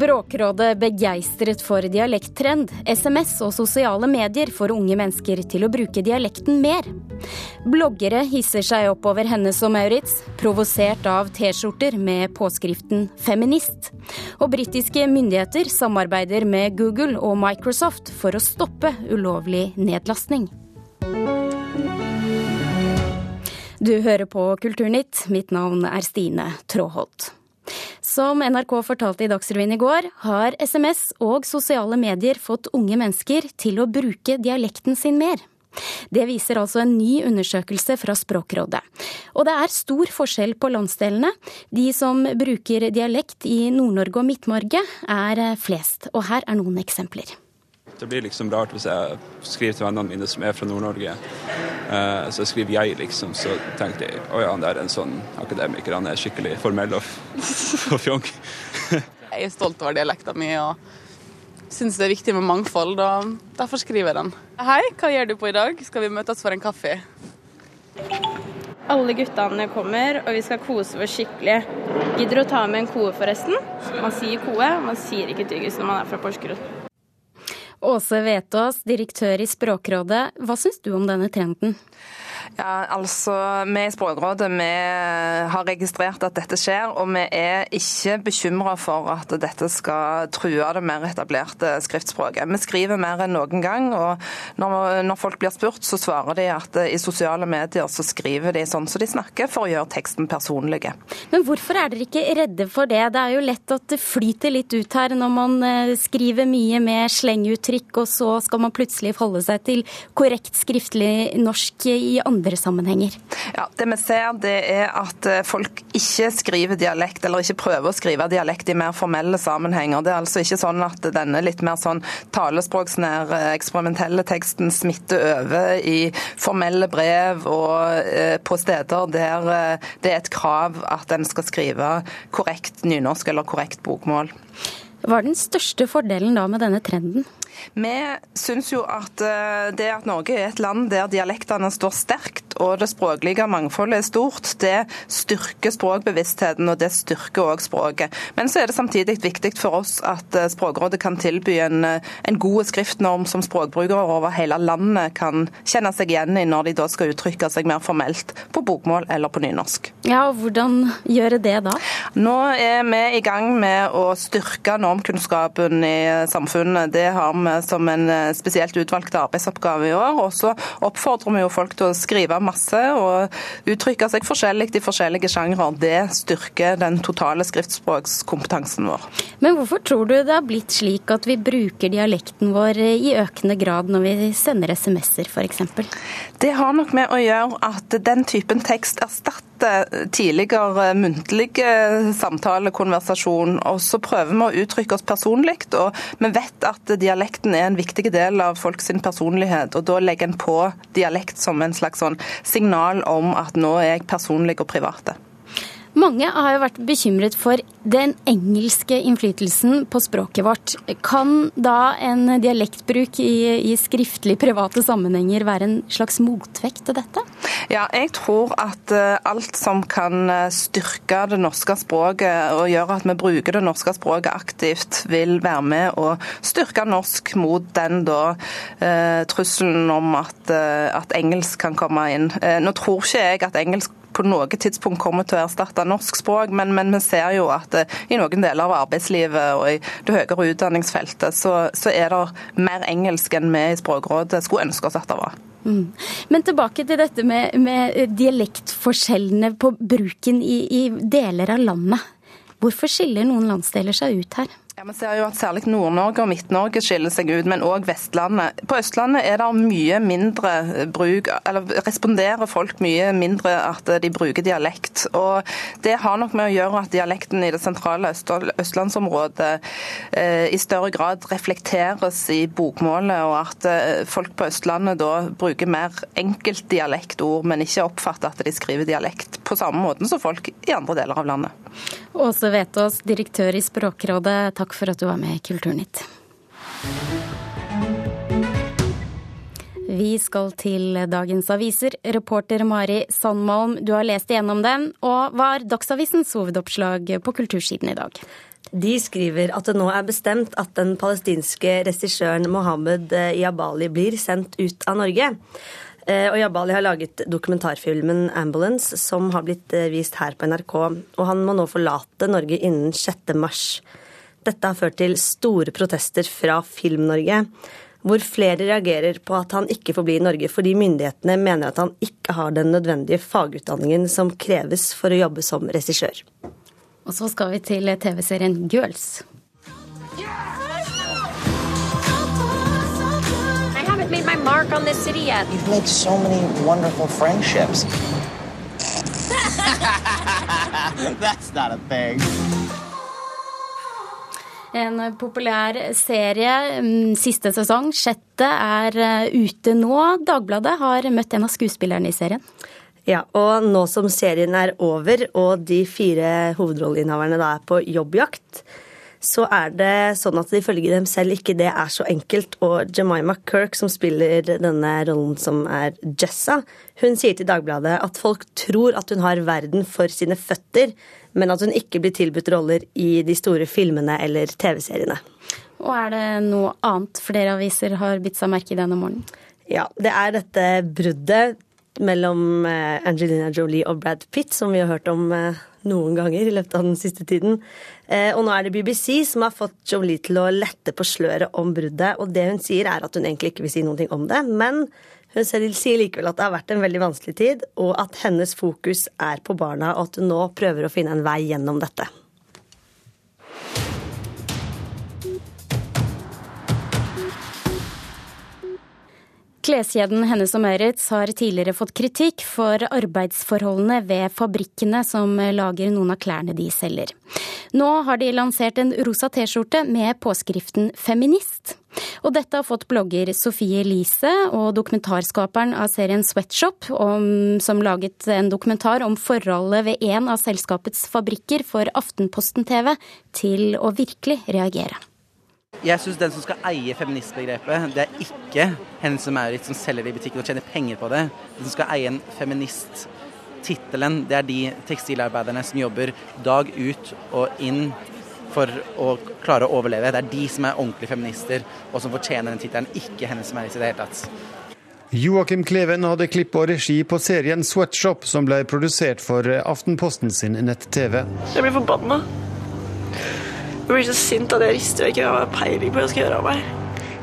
Språkrådet begeistret for dialekttrend. SMS og sosiale medier får unge mennesker til å bruke dialekten mer. Bloggere hisser seg opp over Hennes og Maurits, provosert av T-skjorter med påskriften 'feminist'. Og britiske myndigheter samarbeider med Google og Microsoft for å stoppe ulovlig nedlastning. Du hører på Kulturnytt. Mitt navn er Stine Tråholt. Som NRK fortalte i Dagsrevyen i går, har SMS og sosiale medier fått unge mennesker til å bruke dialekten sin mer. Det viser altså en ny undersøkelse fra Språkrådet. Og det er stor forskjell på landsdelene. De som bruker dialekt i Nord-Norge og Midt-Norge er flest, og her er noen eksempler. Det blir liksom rart hvis jeg skriver til vennene mine som er fra Nord-Norge. Uh, så skriver jeg, liksom, så tenkte jeg å ja, han der er en sånn akademiker, han er skikkelig formell og, og fjong. jeg er stolt over dialekta mi og syns det er viktig med mangfold, og derfor skriver jeg den. Hei, hva gjør du på i dag? Skal vi møtes for en kaffe? Alle guttene kommer, og vi skal kose oss skikkelig. Gidder du å ta med en koe, forresten? Man sier koe, man sier ikke tyggis når man er fra Porsgrunn. Åse Vetås, direktør i Språkrådet. Hva syns du om denne trenden? Ja, altså, Vi i Språkrådet vi har registrert at dette skjer, og vi er ikke bekymra for at dette skal true det mer etablerte skriftspråket. Vi skriver mer enn noen gang, og når, når, folk blir spurt, så svarer de at i sosiale medier så skriver de sånn som de snakker, for å gjøre teksten personlig. Men hvorfor er dere ikke redde for det? Det er jo lett at det flyter litt ut her når man eh, skriver mye med slenguttrykk, og så skal man plutselig forholde seg til korrekt skriftlig norsk i andre andre sammenhenger? Ja, Det vi ser, det er at eh, folk ikke skriver dialekt, eller ikke prøver å skrive dialekt i mer formelle sammenhenger. Det er altså ikke sånn at denne litt mer sånn talespråksnære, eksperimentelle teksten smitter over i formelle brev og eh, på steder der eh, det er et krav at en skal skrive korrekt nynorsk eller korrekt bokmål. Hva er den største fordelen da med denne trenden? Vi syns jo at eh, det at Norge er et land der dialektene står sterkt og det språklige mangfoldet er stort, det styrker språkbevisstheten og det styrker òg språket. Men så er det samtidig viktig for oss at eh, Språkrådet kan tilby en, eh, en god skriftnorm som språkbrukere over hele landet kan kjenne seg igjen i når de da skal uttrykke seg mer formelt på bokmål eller på nynorsk. Ja, og Hvordan gjøre det da? Nå er vi i gang med å styrke normkunnskapen i samfunnet. Det har vi som en eh, spesielt utvalgt arbeidsoppgave i år. Og så oppfordrer vi jo folk til å skrive masse og uttrykke seg forskjellig i forskjellige sjangre. Det styrker den totale skriftspråkskompetansen vår. Men hvorfor tror du det har blitt slik at vi bruker dialekten vår i økende grad når vi sender SMS-er f.eks.? Det har nok med å gjøre at den typen tekst erstatter tidligere muntlige samtale, konversasjon, og så prøver vi å uttrykke oss personlig. Og vi vet at dialekten er en viktig del av folks personlighet, og da legger en på dialekt som en slags sånn signal om at nå er jeg personlig og private. Mange har jo vært bekymret for den engelske innflytelsen på språket vårt. Kan da en dialektbruk i, i skriftlig private sammenhenger være en slags motvekt til dette? Ja, jeg tror at eh, alt som kan eh, styrke det norske språket og gjøre at vi bruker det norske språket aktivt, vil være med å styrke norsk mot den da eh, trusselen om at, at engelsk kan komme inn. Nå tror ikke jeg at engelsk på noe tidspunkt kommer til å erstatte norsk språk, men, men vi ser jo at eh, i noen deler av arbeidslivet og i det høyere utdanningsfeltet, så, så er det mer engelsk enn vi i Språkrådet skulle ønske oss at det var. Mm. Men tilbake til dette med, med dialektforskjellene på bruken i, i deler av landet. Hvorfor skiller noen landsdeler seg ut her? Ja, Vi ser jo at særlig Nord-Norge og Midt-Norge skiller seg ut, men òg Vestlandet. På Østlandet er det mye mindre bruk, eller responderer folk mye mindre at de bruker dialekt. Og Det har nok med å gjøre at dialekten i det sentrale østlandsområdet eh, i større grad reflekteres i bokmålet, og at eh, folk på Østlandet da bruker mer enkeltdialektord, men ikke oppfatter at de skriver dialekt på samme måten som folk i andre deler av landet. Åse Vetås, direktør i Språkrådet, takk for at du var med i Kulturnytt. Vi skal til dagens aviser. Reporter Mari Sandmalm, du har lest igjennom den. Og hva er Dagsavisens hovedoppslag på kultursiden i dag? De skriver at det nå er bestemt at den palestinske regissøren Mohammed Jabali blir sendt ut av Norge. Og Jabali har laget dokumentarfilmen 'Ambulance', som har blitt vist her på NRK. Og han må nå forlate Norge innen 6. mars. Dette har ført til store protester fra Film-Norge hvor flere reagerer på at han ikke får bli i Norge fordi myndighetene mener at han ikke har den nødvendige fagutdanningen som kreves for å jobbe som regissør. Og så skal vi til TV-serien Girls. Made my mark on this city yet. You've made so many wonderful friendships. That's not a thing. En populær serie. Mm, siste sesong, sjette, er eh, ute nå. Dagbladet har møtt en av skuespillerne i serien. Ja, og nå som serien er over og de fire hovedrolleinnehaverne da er på jobbjakt, så er det sånn at ifølge dem selv ikke det er så enkelt. Og Jemima Kirk, som spiller denne rollen som er Jessa, hun sier til Dagbladet at folk tror at hun har verden for sine føtter, men at hun ikke blir tilbudt roller i de store filmene eller TV-seriene. Og er det noe annet flere aviser har bitt seg merke i denne morgenen? Ja, det er dette bruddet mellom eh, Angelina Jolie og Brad Pitt, som vi har hørt om eh, noen ganger i løpet av den siste tiden. Eh, og nå er det BBC som har fått Jolie til å lette på sløret om bruddet. Og det hun sier, er at hun egentlig ikke vil si noe om det. Men hun sier likevel at det har vært en veldig vanskelig tid, og at hennes fokus er på barna, og at hun nå prøver å finne en vei gjennom dette. Kleskjeden Hennes og Maurits har tidligere fått kritikk for arbeidsforholdene ved fabrikkene som lager noen av klærne de selger. Nå har de lansert en rosa T-skjorte med påskriften 'feminist'. Og dette har fått blogger Sofie Elise og dokumentarskaperen av serien Sweatshop, om, som laget en dokumentar om forholdet ved en av selskapets fabrikker for Aftenposten TV, til å virkelig reagere. Jeg syns den som skal eie feministbegrepet, det er ikke Hennes og Maurits som selger det i butikken og tjener penger på det. Den som skal eie en feminist tittelen, det er de tekstilarbeiderne som jobber dag ut og inn for å klare å overleve. Det er de som er ordentlige feminister, og som fortjener den tittelen, ikke Hennes og Maurits i det hele tatt. Joakim Kleven hadde klipp og regi på serien Sweatshop, som ble produsert for Aftenposten sin nett-TV. Jeg blir forbanna. Jeg blir så sint at jeg rister og ikke har peiling på hva jeg skal gjøre av meg.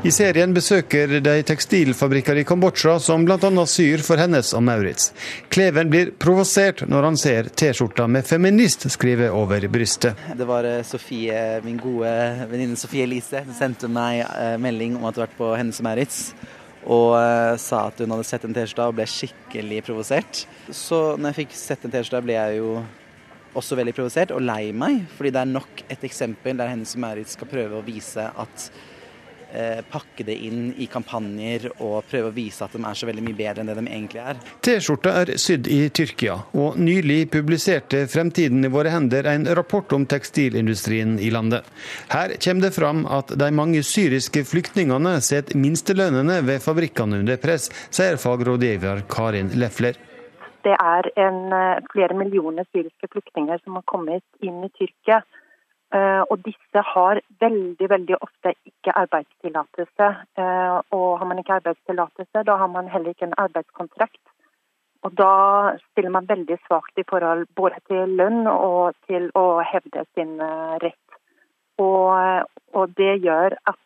I serien besøker de tekstilfabrikker i Kambodsja som bl.a. syr for hennes og Maurits. Kleven blir provosert når han ser T-skjorta med 'feminist' skrive over brystet. Det var eh, Sofie, min gode venninne Sofie Elise som sendte meg eh, melding om at hun hadde vært på Hennes og Maurits. Og uh, sa at hun hadde sett en T-skjorte og ble skikkelig provosert. Så når jeg fikk sett en T-skjorte, ble jeg jo også veldig provosert og lei meg, fordi det er nok et eksempel der Hennes og Maurits skal prøve å vise at eh, Pakke det inn i kampanjer og prøve å vise at de er så veldig mye bedre enn det de egentlig er. T-skjorta er sydd i Tyrkia, og nylig publiserte Fremtiden i våre hender en rapport om tekstilindustrien i landet. Her kommer det fram at de mange syriske flyktningene setter minstelønnene ved fabrikkene under press, sier fagrådgiver Karin Lefler det er en, eh, flere millioner syriske flyktninger som har kommet inn i Tyrkia. Eh, og disse har veldig veldig ofte ikke arbeidstillatelse. Eh, og har man ikke arbeidstillatelse, da har man heller ikke en arbeidskontrakt. Og da stiller man veldig svakt i forhold både til lønn og til å hevde sin rett. Og, og det gjør at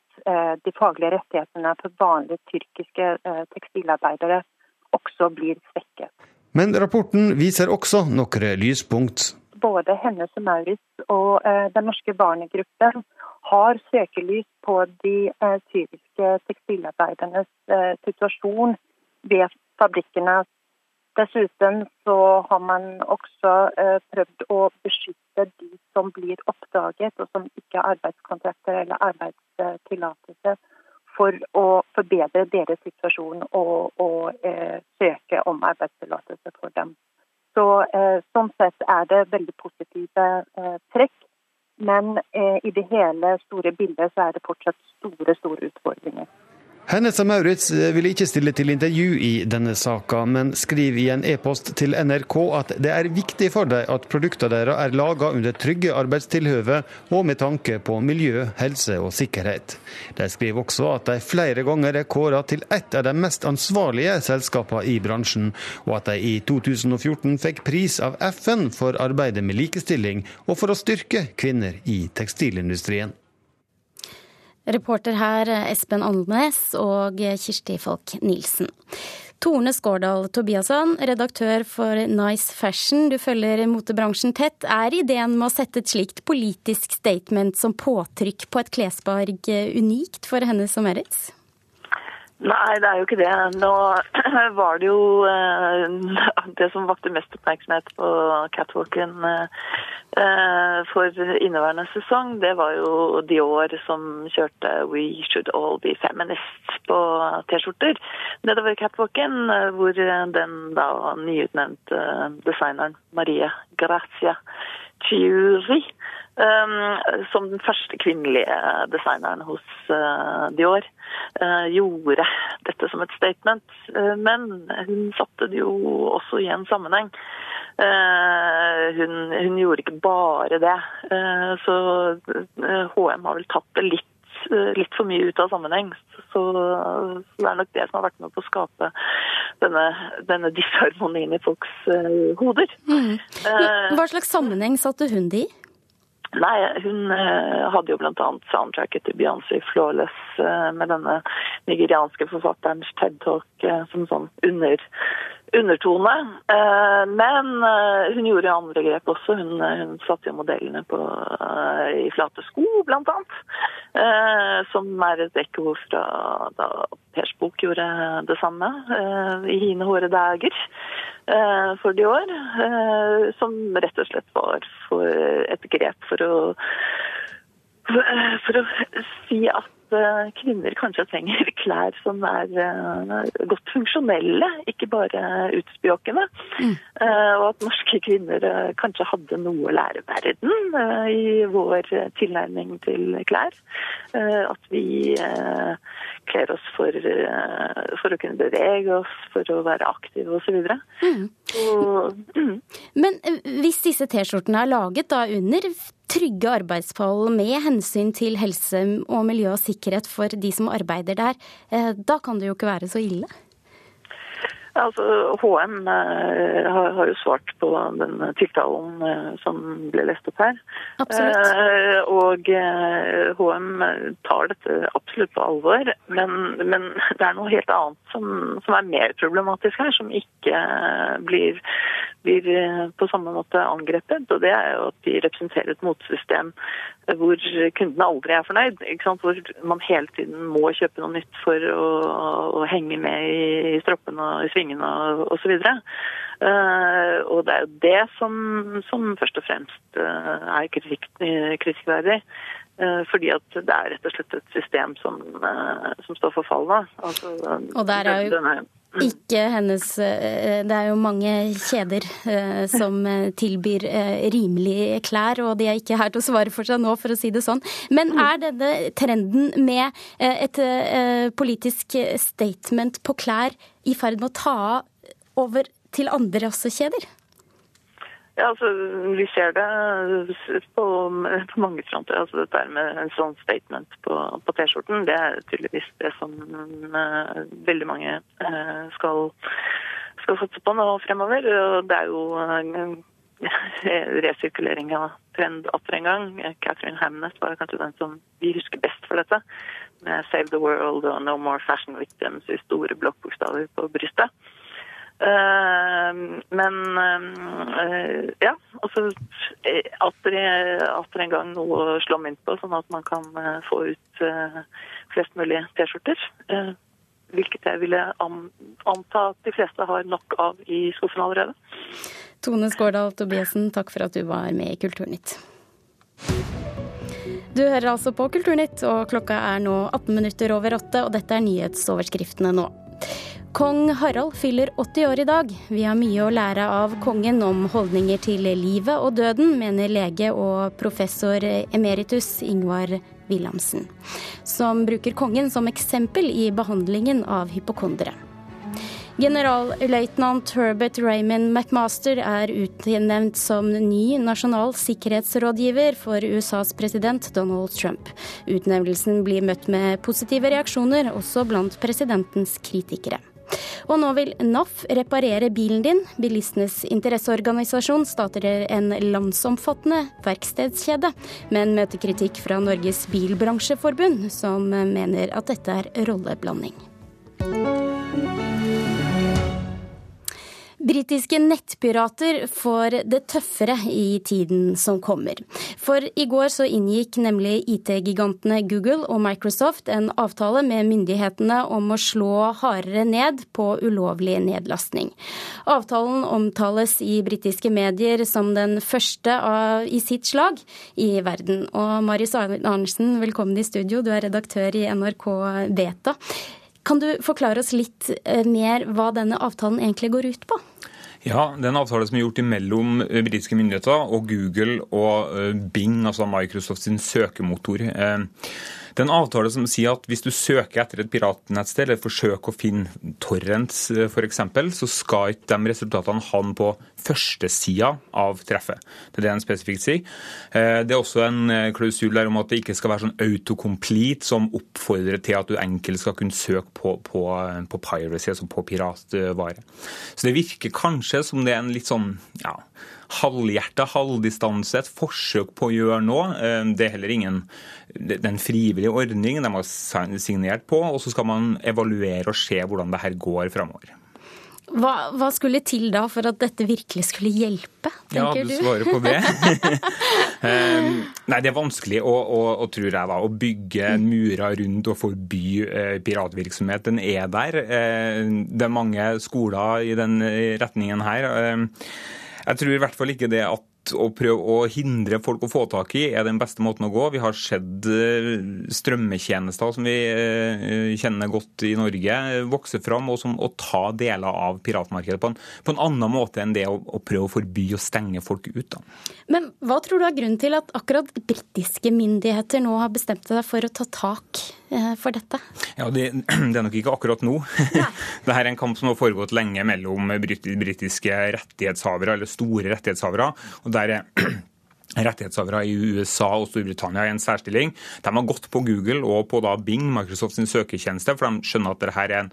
de faglige rettighetene for vanlige tyrkiske tekstilarbeidere også blir svekket. Men rapporten viser også noen lyspunkt. Både Hennes og Maurits og eh, Den norske barnegruppen har søkelys på de eh, syriske tekstilarbeidernes eh, situasjon ved fabrikkene. Dessuten så har man også prøvd å beskytte de som blir oppdaget og som ikke har arbeidskontrakter eller arbeidstillatelse for å forbedre deres situasjon og, og eh, søke om arbeidstillatelse for dem. Så eh, Sånn sett er det veldig positive eh, trekk. Men eh, i det hele store bildet så er det fortsatt store, store utfordringer. Hennes og Maurits vil ikke stille til intervju i denne saka, men skriver i en e-post til NRK at det er viktig for dem at produktene deres er laga under trygge arbeidstilhøve og med tanke på miljø, helse og sikkerhet. De skriver også at de flere ganger er kåra til et av de mest ansvarlige selskapene i bransjen, og at de i 2014 fikk pris av FN for arbeidet med likestilling og for å styrke kvinner i tekstilindustrien. Reporter her Espen Alnes og Kirsti Falk Nilsen. Tone Skårdal Tobiasson, redaktør for Nice Fashion, du følger motebransjen tett. Er ideen med å sette et slikt politisk statement som påtrykk på et klesbarg unikt for Hennes og Merits? Nei, det er jo ikke det. Nå var det jo eh, Det som vakte mest oppmerksomhet på catwalken eh, for inneværende sesong, det var jo Dior som kjørte 'We should all be feminists' på T-skjorter nedover catwalken, eh, hvor den da nyutnevnte designeren Marie Grazia Chiuri som den første kvinnelige designeren hos uh, Dior, uh, gjorde dette som et statement. Uh, men hun satte det jo også i en sammenheng. Hun, hun, gjorde ikke bare det. så HM har vel tatt det litt, litt for mye ut av sammenheng. Så, så, det er nok det som har vært med på å skape denne, denne disharmonien i folks hoder. Mm. Hva slags sammenheng satte hun det i? Nei, hun eh, hadde jo bl.a. soundtracket til Beyoncé 'Flawless' med denne nigerianske forfatterens TED Talk eh, som sånn under, undertone. Men hun gjorde andre grep også. Hun, hun satte jo modellene på, i flate sko, bl.a. Som er et ekko fra da Pers bok gjorde det samme i hine håre dager. Eh, for de år. Eh, som rett og slett var et grep for å, for å si at eh, kvinner kanskje trenger klær som er godt funksjonelle, ikke bare utspjåkende. Mm. Og at norske kvinner kanskje hadde noe å lære verden i vår tilnærming til klær. At vi kler oss for, eh, for, å kunne bevege oss, for å være aktive osv. Mm. mm. Men eh, hvis disse T-skjortene er laget da under trygge arbeidsforhold med hensyn til helse og miljø og sikkerhet for de som arbeider der, eh, da kan det jo ikke være så ille? Altså, HM eh, har, har, jo svart på den tiltalen eh, som ble lest opp her. Eh, og HM tar dette absolutt på alvor. Men, men, det er noe helt annet som, som, er mer problematisk her, som ikke blir, blir på samme måte angrepet. Og det er jo at de representerer et motsystem hvor kundene aldri er fornøyd. Hvor man hele tiden må kjøpe noe nytt for å, å henge med i, i stroppene og i svingene osv. Uh, eh, og det er jo det som, som først og fremst uh, er kritikk, kritikkverdig. Uh, fordi at det er rett og slett et system som, som står for fall. Altså, og der er jo ikke hennes eh, Det er jo mange kjeder eh, som eh, tilbyr rimelige klær, og de er ikke her til å svare for seg nå, for å si det sånn. Men mm. er denne trenden med et politisk statement på klær i ferd med å ta over til andre også kjeder? Ja, altså, Vi ser det på, på mange fronter. Altså, dette med en sånn statement på, på T-skjorten, det er tydeligvis det som uh, veldig mange uh, skal, skal satse på nå fremover. Og det er jo uh, resirkulering av trend atter en gang. Catherine Hamnett var kanskje den som vi husker best for dette. Med 'Save the World' og 'No More Fashion Victims' i store blokkbokstaver på brystet. Eh, men eh, ja, altså atter, atter en gang noe å slå mynt på, sånn at man kan eh, få ut flest mulig T-skjorter. Hvilket jeg ville anta at de fleste har nok av i skuffen allerede. Tone Skårdal Tobiassen, takk for at du var med i Kulturnytt. Du hører altså på Kulturnytt, og klokka er nå 18 minutter over åtte, og dette er nyhetsoverskriftene nå. Kong Harald fyller 80 år i dag. Vi har mye å lære av kongen om holdninger til livet og døden, mener lege og professor emeritus Ingvar Wilhelmsen, som bruker kongen som eksempel i behandlingen av hypokondere. Generalløytnant Herbert Raymond McMaster er utnevnt som ny nasjonal sikkerhetsrådgiver for USAs president Donald Trump. Utnevnelsen blir møtt med positive reaksjoner, også blant presidentens kritikere. Og nå vil NAF reparere bilen din. Bilistenes interesseorganisasjon starter en landsomfattende verkstedskjede, men møter kritikk fra Norges Bilbransjeforbund, som mener at dette er rolleblanding. Britiske nettpirater får det tøffere i tiden som kommer. For i går så inngikk nemlig IT-gigantene Google og Microsoft en avtale med myndighetene om å slå hardere ned på ulovlig nedlastning. Avtalen omtales i britiske medier som den første av, i sitt slag i verden. Og Marius Arnesen, velkommen i studio, du er redaktør i NRK Beta. Kan du forklare oss litt eh, mer hva denne avtalen egentlig går ut på? Ja, Det er en avtale som er gjort mellom eh, britiske myndigheter og Google og eh, Bing, altså Microsoft sin søkemotor. Det er en avtale som sier at hvis du søker etter et piratnettsted, eller forsøker å finne torrents f.eks., så skal ikke de resultatene havne på førstesida av treffet. Det er det en spesifikt sier. Det er også en klausul der om at det ikke skal være sånn autocomplete som oppfordrer til at du enkelt skal kunne søke på, på, på piracy, altså på piratvare. Så det virker kanskje som det er en litt sånn ja, halvhjerta, halvdistanse, et forsøk på å gjøre noe. Det er heller ingen det er en frivillig ordning de har signert på, og så skal man evaluere og se hvordan det her går framover. Hva, hva, skulle til da for at dette virkelig skulle hjelpe, tenker du? Ja, du svarer på det. um, nei, det er vanskelig å, å, å, tror jeg da, å bygge murer rundt og forby uh, piratvirksomhet. Den er der. Det er mange skoler i den retningen her. Uh, jeg tror i hvert fall ikke det at å prøve å hindre folk å få tak i, er den beste måten å gå. Vi har sett strømmetjenester som vi kjenner godt i Norge, vokse fram og, som, og ta deler av piratmarkedet på en, på en annen måte enn det å, å, prøve å forby og stenge folk ut. Da. Men hva tror du er grunnen til at akkurat britiske myndigheter nå har bestemt seg for å ta tak for dette? Ja, Det, det er nok ikke akkurat nå. Dette er en kamp som har foregått lenge mellom britiske rettighetshavere, eller store rettighetshavere. og der er rettighetshavere i USA og Storbritannia i en særstilling. De har gått på Google og på Bing, Microsofts søketjeneste, for de skjønner at dette er en,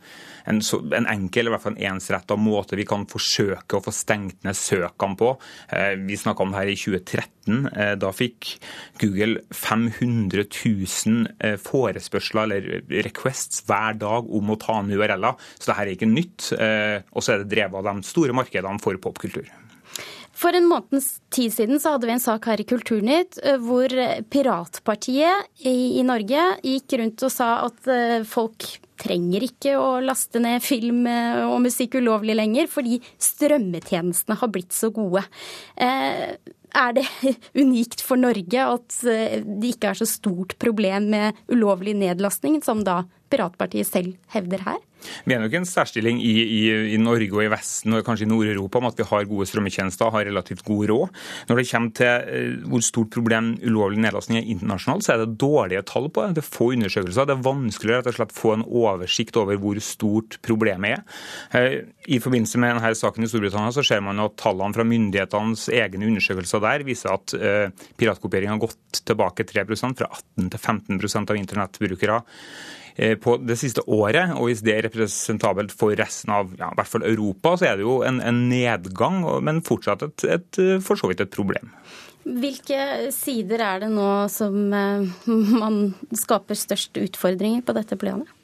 en, en enkel i hvert fall en ensretta måte vi kan forsøke å få stengt ned søkene på. Eh, vi snakka om det her i 2013. Eh, da fikk Google 500 000 eh, forespørsler eller requests hver dag om å ta ned URL-er. Så dette er ikke nytt. Og så er det drevet av de store markedene for popkultur. For en måneds tid siden så hadde vi en sak her i Kulturnytt eh, hvor Piratpartiet i, Norge gikk rundt og sa at eh, folk trenger ikke å laste ned film eh, og musikk ulovlig lenger, fordi strømmetjenestene har blitt så gode. Er det unikt for Norge at det ikke er så stort problem med ulovlig nedlastning, som da Piratpartiet selv hevder her? Vi er nok en særstilling i, i, i, Norge og i Vesten og kanskje i Nord-Europa om at vi har gode strømmetjenester og har relativt god råd. Når det kommer til uh, hvor stort problem ulovlig nedlastning er internasjonalt, så er det dårlige tall på det. Det er få undersøkelser. Det er vanskelig å rett og slett få en oversikt over hvor stort problemet er. Uh, I forbindelse med denne saken i Storbritannia så ser man at tallene fra myndighetenes egne undersøkelser der viser at uh, piratkopiering har gått tilbake 3% fra 18 til 15% av internettbrukere Eh, på det siste året. Og hvis det er representabelt for resten av ja, i hvert fall Europa, så er det jo en, en nedgang, men fortsatt et, et, for så vidt et problem. Hvilke sider er det nå som eh, man skaper størst utfordringer på dette planet?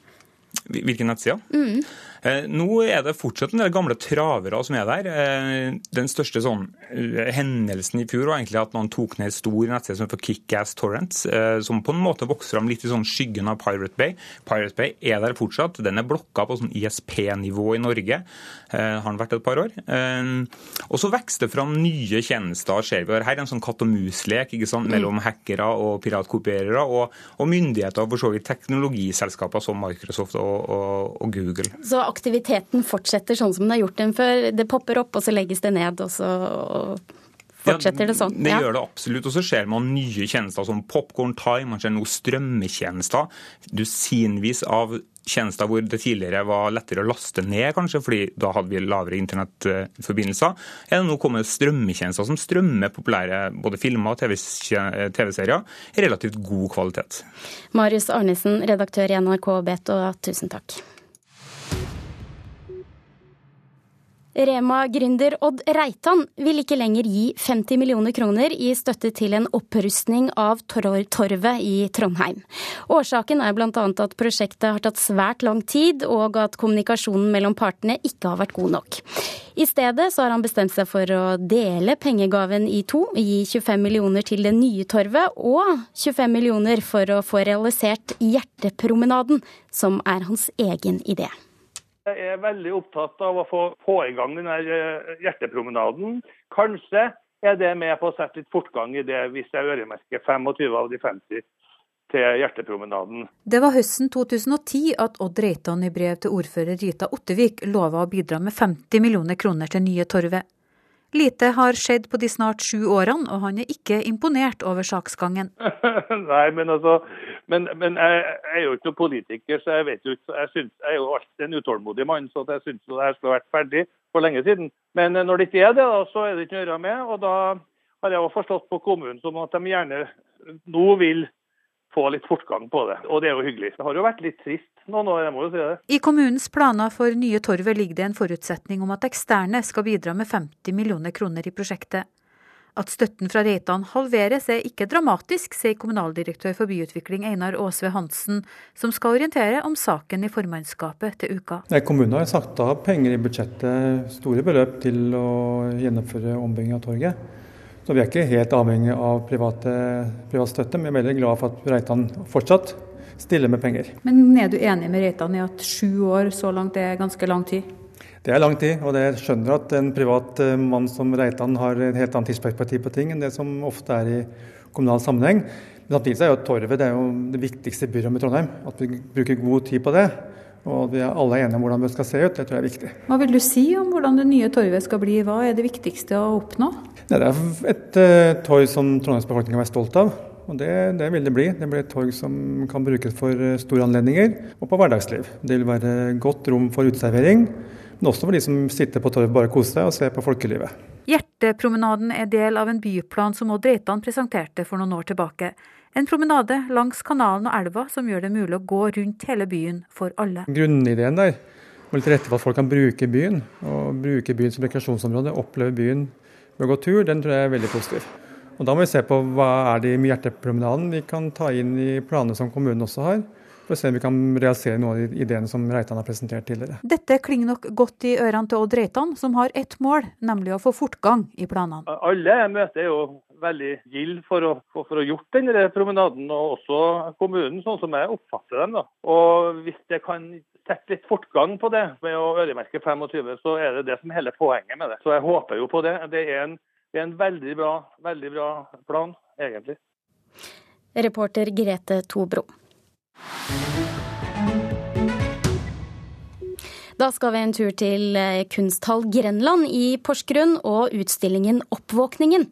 Hvilken nettsider? Mm. Eh, nå er det fortsatt en del gamle travere som er der. Eh, den største sånn, eh, hendelsen i fjor var egentlig at noen tok ned stor nettside som heter Kickass Torrents, som på en måte vokser fram litt i sånn skyggen av Pirate Bay. Pirate Bay er der fortsatt. Den er blokka på sånn ISP-nivå i Norge. Har den vært et par år. Og så vokser det fram nye tjenester. ser vi Her er en sånn katt og mus-lek mm. mellom hackere og piratkopierere, og, og myndigheter og for så vidt teknologiselskaper som Microsoft og, og, og Google. Så aktiviteten fortsetter sånn som den har gjort den før. Det popper opp, og så legges det ned, og så fortsetter det sånn. Det ja. gjør det absolutt. Og så ser man nye tjenester som Popcorn Time, man ser nå strømmetjenester. Dusinvis av tjenester hvor det tidligere var lettere å laste ned, kanskje, fordi da hadde vi lavere internettforbindelser. Er det nå kommet strømmetjenester som strømmer populære både filmer og TV-serier i relativt god kvalitet. Marius Arnesen, redaktør i NRK Beto, tusen takk. Rema-gründer Odd Reitan vil ikke lenger gi 50 millioner kroner i støtte til en opprustning av Torvet i Trondheim. Årsaken er bl.a. at prosjektet har tatt svært lang tid, og at kommunikasjonen mellom partene ikke har vært god nok. I stedet så har han bestemt seg for å dele pengegaven i to, gi 25 millioner til det nye torvet og 25 millioner for å få realisert Hjertepromenaden, som er hans egen idé. Jeg er veldig opptatt av å få, få i gang denne eh, hjertepromenaden. Kanskje er det med på å sette litt fortgang i det, hvis jeg øremerker 25 av de 50 til Hjertepromenaden. Det var høsten 2010 at Odd Reitan i brev til ordfører Rita Ottevik lova å bidra med 50 millioner kroner til nye torvet. Lite har skjedd på de snart sju årene, og han er ikke imponert over saksgangen. Nei, men altså, men, men jeg, jeg, er jo ikke noen politiker, så jeg vet jo ikke jeg, synes, jeg er jo alltid en utålmodig mann, så jeg syns det her skulle vært ferdig for lenge siden. Men eh, når det ikke er det, da, så er det ikke noe å gjøre med. Og da har jeg også forstått på kommunen som at de gjerne nå vil få litt fortgang på det. Og det er jo hyggelig. Det har jo vært litt trist noen år, jeg må jo si det. I kommunens planer for nye torvet ligger det en forutsetning om at eksterne skal bidra med 50 millioner kroner i prosjektet. At støtten fra Reitan halveres er ikke dramatisk, sier kommunaldirektør for byutvikling Einar Aasve Hansen, som skal orientere om saken i formannskapet til uka. Nei, kommunen har satt av penger i budsjettet, store beløp, til å gjennomføre ombygging av torget. Så vi er ikke helt avhengig av private, privat støtte, men jeg er veldig glad for at Reitan fortsatt stiller med penger. Men er du enig med Reitan i at sju år så langt er ganske lang tid? Det er lang tid, og jeg skjønner at en privat eh, mann som Reitan har et helt annet tidsperspektiv på ting enn det som ofte er i kommunal sammenheng. Men samtidig er jo Torvet det, er jo det viktigste byrommet i Trondheim. At vi bruker god tid på det. Og vi er alle enige om hvordan det skal se ut. Det tror jeg er viktig. Hva vil du si om hvordan det nye torvet skal bli? Hva er det viktigste å oppnå? Det er et uh, torg som Trondheims befolkning kan være stolt av. Og det, det, vil det bli. Det blir et torg som kan brukes for eh, store anledninger og på hverdagsliv. Det vil være godt rom for uteservering, men også for de som sitter på torvet bare koser seg og ser på folkelivet. Hjertepromenaden er del av en byplan som Odd Reitan presenterte for noen år tilbake. En promenade langs kanalen og elva som gjør det mulig å gå rundt hele byen for alle. Grunnideen der må til rette for at folk kan bruke byen, og bruke byen som rekreasjonsområde, oppleve byen ved å gå tur, den tror jeg er veldig positiv. Og Da må vi se på hva er det i Hjertepromenaden vi kan ta inn i planene som kommunen også har for å se om vi kan realisere noen av de ideene som Reitan har presentert tidligere. Dette klinger nok godt i ørene til Odd Reitan, som har ett mål, nemlig å få fortgang i planene. Alle jeg møter er jo veldig gild for å, for, gjort denne promenaden, og også kommunen, sånn som jeg oppfatter dem. da. Og Hvis det kan sette litt fortgang på det med å øremerke 25, så er det det som er hele poenget med det. Så jeg håper jo på det. Det er en, det er en veldig, bra, veldig bra plan, egentlig. Reporter Grete Tobro. Da skal vi en tur til eh, Kunsthall Grenland i Porsgrunn og utstillingen Oppvåkningen.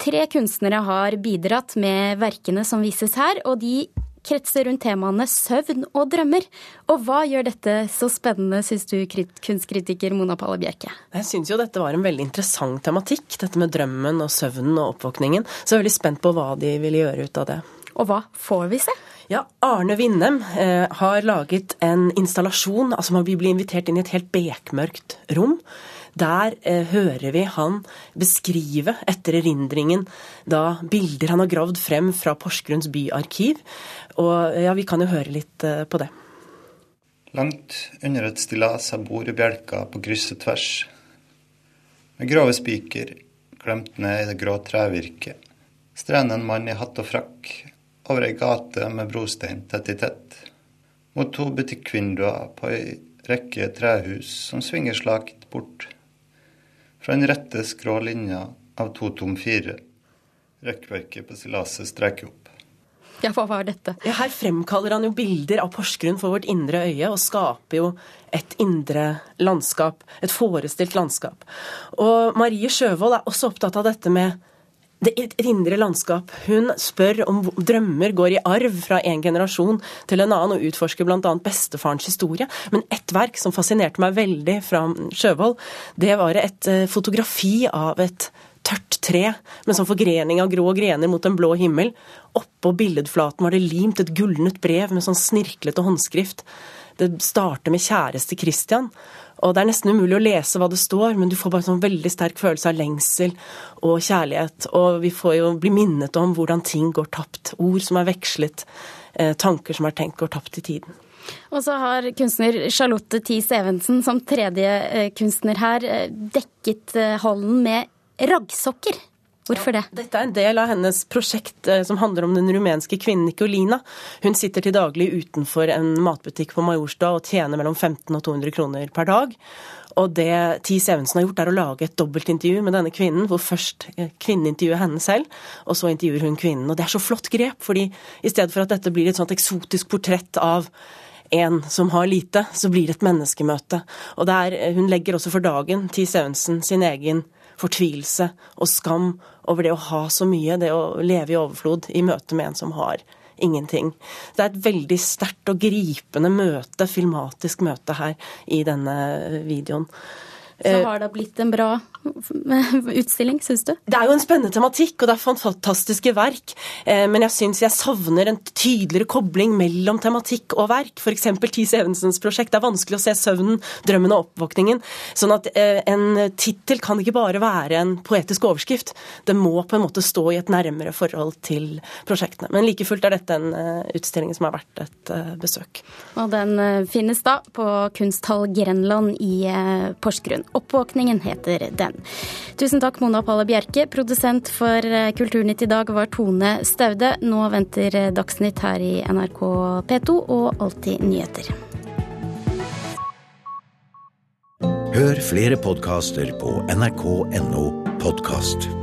Tre kunstnere har bidratt med verkene som vises her, og de kretser rundt temaene søvn og drømmer. Og hva gjør dette så spennende, syns du, kunstkritiker Mona Palle Bjerke? Jeg syns jo dette var en veldig interessant tematikk, dette med drømmen og søvnen og oppvåkningen. Så jeg er veldig spent på hva de ville gjøre ut av det. Og hva får vi se? Ja, Arne Vindem eh, har laget en installasjon. altså Man blir invitert inn i et helt bekmørkt rom. Der eh, hører vi han beskrive etter erindringen da bilder han har gravd frem fra Porsgrunns byarkiv. Og ja, vi kan jo høre litt eh, på det. Langt under et stillas av bord og bjelker på kryss og tvers. Med grove spiker klemt ned i det grå trevirket. Strender en mann i hatt og frakk over ei gate med brostein tett i tett, mot to butikkvinduer på ei rekke trehus som svinger slakt bort fra den rette, skrå linja av to tom fire. Rekkverket på stillaset streker opp. Ja, hva var dette? Ja, her fremkaller han jo bilder av Porsgrunn for vårt indre øye, og skaper jo et indre landskap. Et forestilt landskap. Og Marie Sjøvold er også opptatt av dette med det et indre landskap. Hun spør om drømmer går i arv fra en generasjon til en annen, og utforsker bl.a. bestefarens historie. Men ett verk som fascinerte meg veldig fra Sjøvold, det var et eh, fotografi av et tørt tre med sånn forgrening av grå grener mot en blå himmel. Oppå billedflaten var det limt et gulnet brev med sånn snirklete håndskrift. Det starter med 'Kjæreste Christian'. Og Det er nesten umulig å lese hva det står, men du får bare en sånn veldig sterk følelse av lengsel og kjærlighet. Og vi får jo bli minnet om hvordan ting går tapt. Ord som er vekslet, eh, tanker som er tenkt, går tapt i tiden. Og så har kunstner Charlotte Thies Evensen som tredje eh, kunstner her eh, dekket hallen med raggsokker. Hvorfor det? Dette er en del av hennes prosjekt eh, som handler om den rumenske kvinnen Nicolina. Hun sitter til daglig utenfor en matbutikk på Majorstua og tjener mellom 15 og 200 kroner per dag. Og det Tis Evensen har gjort, er å lage et dobbeltintervju med denne kvinnen, hvor først eh, kvinnen intervjuer henne selv, og så intervjuer hun kvinnen. Og det er så flott grep, fordi i stedet for at dette blir et sånt eksotisk portrett av en som har lite, så blir det et menneskemøte. Og der, eh, hun legger også for dagen Tis Evensen sin egen fortvilelse og skam over det å ha så mye, det å leve i overflod i møte med en som har ingenting. Det er et veldig sterkt og gripende møte, filmatisk møte her i denne videoen. Så eh, har det blitt en bra utstilling, syns du? Det er jo en spennende tematikk, og det er fantastiske verk. Eh, men jeg syns jeg savner en tydeligere kobling mellom tematikk og verk. F.eks. Tis Evensens prosjekt. Det er vanskelig å se søvnen, drømmen og oppvåkningen. Sånn at eh, en tittel kan ikke bare være en poetisk overskrift. Det må på en måte stå i et nærmere forhold til prosjektene. Men like fullt er dette en utstilling som har vært et besøk. Og den finnes da på Kunsthall Grenland i Porsgrunn. Oppvåkningen heter den. Tusen takk, Mona Palle Bjerke. Produsent for eh, Kulturnytt i dag var Tone Staude. Nå venter eh, Dagsnytt her i NRK P2 og Alltid nyheter. Hør flere podkaster på nrk.no podkast.